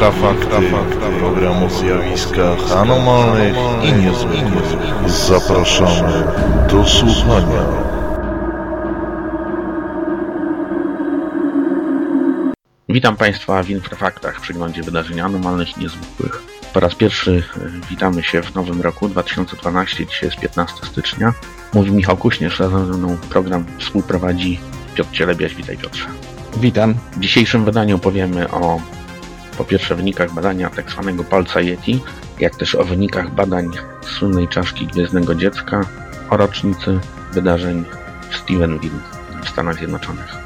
Infrafakty, program o zjawiskach anomalnych i niezwykłych. Zapraszamy do słuchania. Witam Państwa w Infrafaktach, przeglądzie wydarzeń anomalnych i niezwykłych. Po raz pierwszy e, witamy się w nowym roku 2012, dzisiaj jest 15 stycznia. Mówi Michał Kuśnierz, razem ze mną program współprowadzi Piotr Cielebiaś. Witaj Piotrze. Witam. W dzisiejszym wydaniu powiemy o po pierwsze wynikach badania tak zwanego palca Yeti, jak też o wynikach badań słynnej czaszki Gwiezdnego Dziecka, o rocznicy wydarzeń w Stevenville w Stanach Zjednoczonych.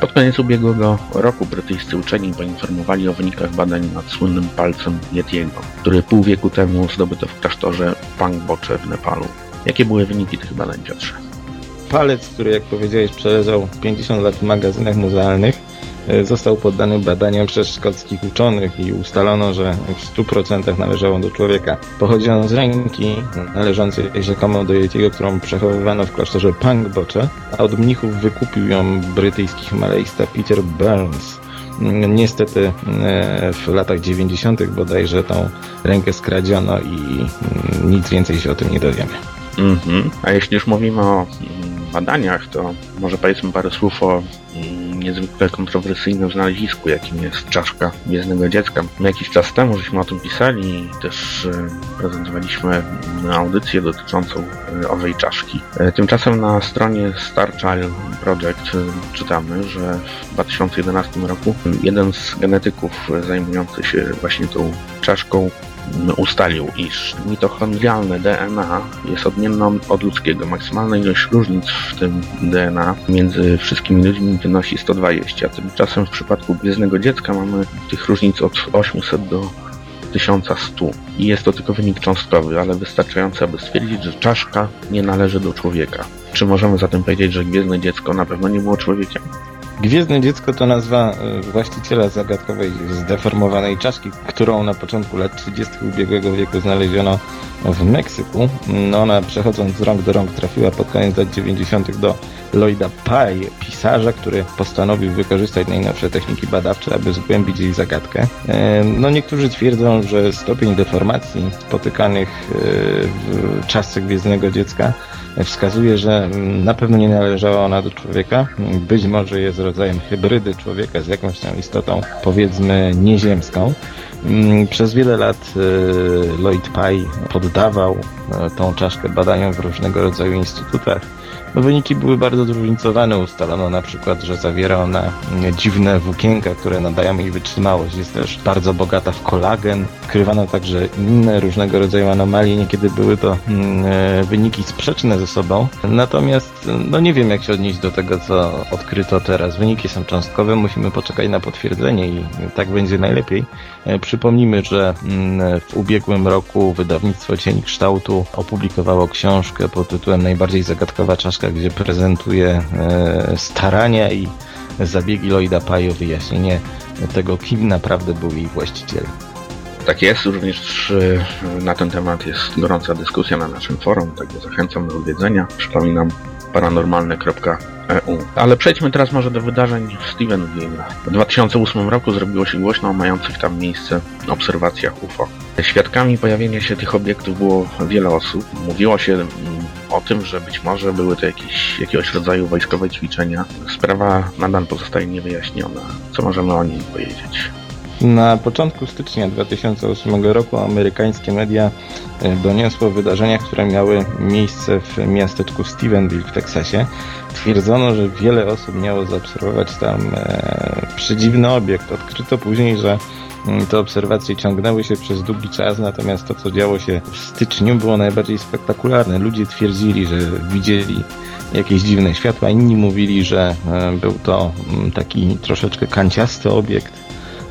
Pod koniec ubiegłego roku brytyjscy uczeni poinformowali o wynikach badań nad słynnym palcem Yetiego, który pół wieku temu zdobyto w klasztorze Pangboche w Nepalu. Jakie były wyniki tych badań, Piotrze? Palec, który jak powiedziałeś przeleżał 50 lat w magazynach muzealnych, został poddany badaniom przez szkockich uczonych i ustalono, że w 100% należało do człowieka. Pochodzi on z ręki należącej rzekomo do Yetiego, którą przechowywano w klasztorze Pangboche, a od mnichów wykupił ją brytyjski himalajsta Peter Burns. Niestety e, w latach 90. bodajże tą rękę skradziono i mm, nic więcej się o tym nie dowiemy. Mhm. A jeśli już mówimy o mm, badaniach, to może powiedzmy parę słów o mm, niezwykle kontrowersyjnym znalezisku, jakim jest czaszka Gwiezdnego Dziecka. My jakiś czas temu żeśmy o tym pisali i też e, prezentowaliśmy mm, audycję dotyczącą e, owej czaszki. E, Tymczasem na stronie Star Child Project czytamy, że w 2011 roku jeden z genetyków zajmujący się właśnie tą czaszką ustalił, iż mitochondrialne DNA jest odmienne od ludzkiego. Maksymalna ilość różnic w tym DNA między wszystkimi ludźmi wynosi 120. Tymczasem w przypadku Gwiezdnego Dziecka mamy tych różnic od 800 do 1100. I jest to tylko wynik cząstkowy, ale wystarczający, aby stwierdzić, że czaszka nie należy do człowieka. Czy możemy zatem powiedzieć, że Gwiezdne Dziecko na pewno nie było człowiekiem? Gwiezdne dziecko to nazwa e, właściciela zagadkowej zdeformowanej czaszki, którą na początku lat 30. ubiegłego wieku znaleziono w Meksyku. No ona przechodząc z rąk do rąk trafiła pod koniec lat 90. do Lloyda Pye, pisarza, który postanowił wykorzystać najnowsze techniki badawcze, aby zgłębić jej zagadkę. E, No niektórzy twierdzą, że stopień deformacji spotykanych e, w czaszce gwiezdnego dziecka wskazuje, że mm, na pewno nie należała ona do człowieka. Być może jest rodzajem hybrydy człowieka z jakąś tam istotą, powiedzmy, nieziemską. Mm, Przez wiele lat e, Lloyd Pye poddawał e, tą czaszkę badaniom w różnego rodzaju instytutach. No, wyniki były bardzo zróżnicowane. Ustalono na przykład, że zawiera ona dziwne włókienka, które nadają jej wytrzymałość. Jest też bardzo bogata w kolagen. Odkrywano także inne różnego rodzaju anomalie. Niekiedy były to mm, e, wyniki sprzeczne ze sobą. Natomiast no nie wiem, jak się odnieść do tego, co odkryto teraz. Wyniki są cząstkowe, musimy poczekać na potwierdzenie i tak będzie najlepiej. E, Przypomnijmy, że mm, w ubiegłym roku wydawnictwo Cień Kształtu opublikowało książkę pod tytułem Najbardziej zagadkowa czaszka, gdzie prezentuje e, starania i zabiegi Lloyda Pye o wyjaśnienie tego, kim naprawdę był jej właściciel. Tak jest, również e, na ten temat jest gorąca dyskusja na naszym forum, także zachęcam do odwiedzenia. Przypominam paranormalne.eu. Ale przejdźmy teraz może do wydarzeń w Stevenville. W 2008 roku zrobiło się głośno o mających tam miejsce obserwacjach UFO. Świadkami pojawienia się tych obiektów było wiele osób. Mówiło się o tym, że być może były to jakieś, jakiegoś rodzaju wojskowe ćwiczenia. Sprawa nadal pozostaje niewyjaśniona. Co możemy o niej powiedzieć? Na początku stycznia 2008 roku amerykańskie media e, doniosły o wydarzeniach, które miały miejsce w miasteczku Stevenville w Teksasie. Twierdzono, że wiele osób miało zaobserwować tam e, przedziwny obiekt. Odkryto później, że te obserwacje ciągnęły się przez długi czas, natomiast to, co działo się w styczniu, było najbardziej spektakularne. Ludzie twierdzili, że widzieli jakieś dziwne światła, inni mówili, że e, był to mm, taki troszeczkę kanciasty obiekt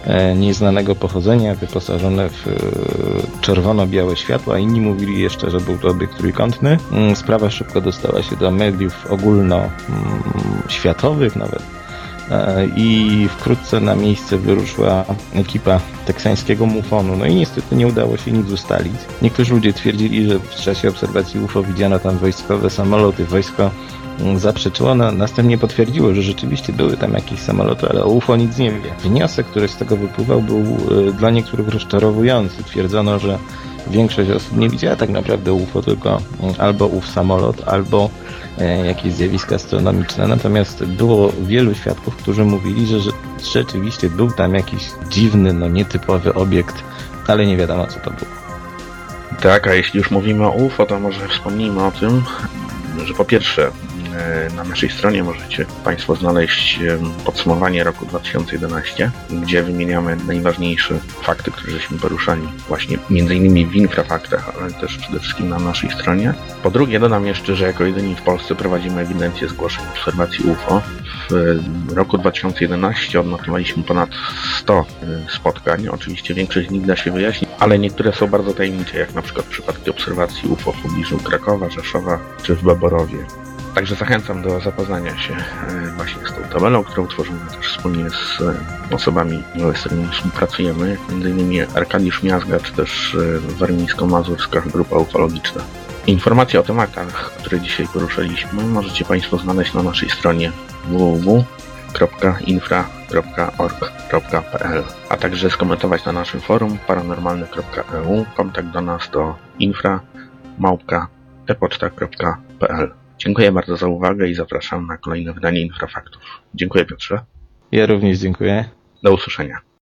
e, nieznanego pochodzenia, wyposażone w e, czerwono-białe światła. Inni mówili jeszcze, że był to obiekt trójkątny. Mm, Sprawa szybko dostała się do mediów ogólnoświatowych nawet. E, I wkrótce na miejsce wyruszyła ekipa teksańskiego MUFON-u. No i niestety nie udało się nic ustalić. Niektórzy ludzie twierdzili, że w czasie obserwacji UFO widziano tam wojskowe samoloty. Wojsko zaprzeczyło, no, następnie potwierdziło, że rzeczywiście były tam jakieś samoloty, ale o UFO nic nie wie. Wniosek, który z tego wypływał, był y, dla niektórych rozczarowujący. Twierdzono, że większość osób nie widziała tak naprawdę UFO, tylko mm, albo ów samolot, albo e, jakieś zjawiska astronomiczne. Natomiast było wielu świadków, którzy mówili, że, rzeczywiście był tam jakiś dziwny, no nietypowy obiekt, ale nie wiadomo co to było. Tak, a jeśli już mówimy o UFO, to może wspomnijmy o tym, że po pierwsze na naszej stronie możecie Państwo znaleźć e, podsumowanie roku 2011, gdzie wymieniamy najważniejsze fakty, które żeśmy poruszali właśnie między innymi w infrafaktach, ale też przede wszystkim na naszej stronie. Po drugie dodam jeszcze, że jako jedyni w Polsce prowadzimy ewidencję zgłoszeń obserwacji UFO. W roku 2011 odnotowaliśmy ponad 100 e, spotkań. Oczywiście większość z nich da się wyjaśnić, ale niektóre są bardzo tajemnicze, jak na przykład przypadki obserwacji UFO w pobliżu Krakowa, Rzeszowa czy w Baborowie. Także zachęcam do zapoznania się e, właśnie z tą tabelą, którą tworzymy też wspólnie z e, osobami, z którymi współpracujemy, m.in. Arkadiusz Miazga, czy też e, Warmińsko-Mazurska Grupa Ufologiczna. Informacje o tematach, które dzisiaj poruszyliśmy, możecie Państwo znaleźć na naszej stronie www.infra.org.pl, a także skomentować na naszym forum paranormalny.eu. Kontakt do nas to infra.epoczta.pl. Dziękuję bardzo za uwagę i zapraszam na kolejne wydanie Infrafaktów. Dziękuję Piotrze. Ja również dziękuję. Do usłyszenia.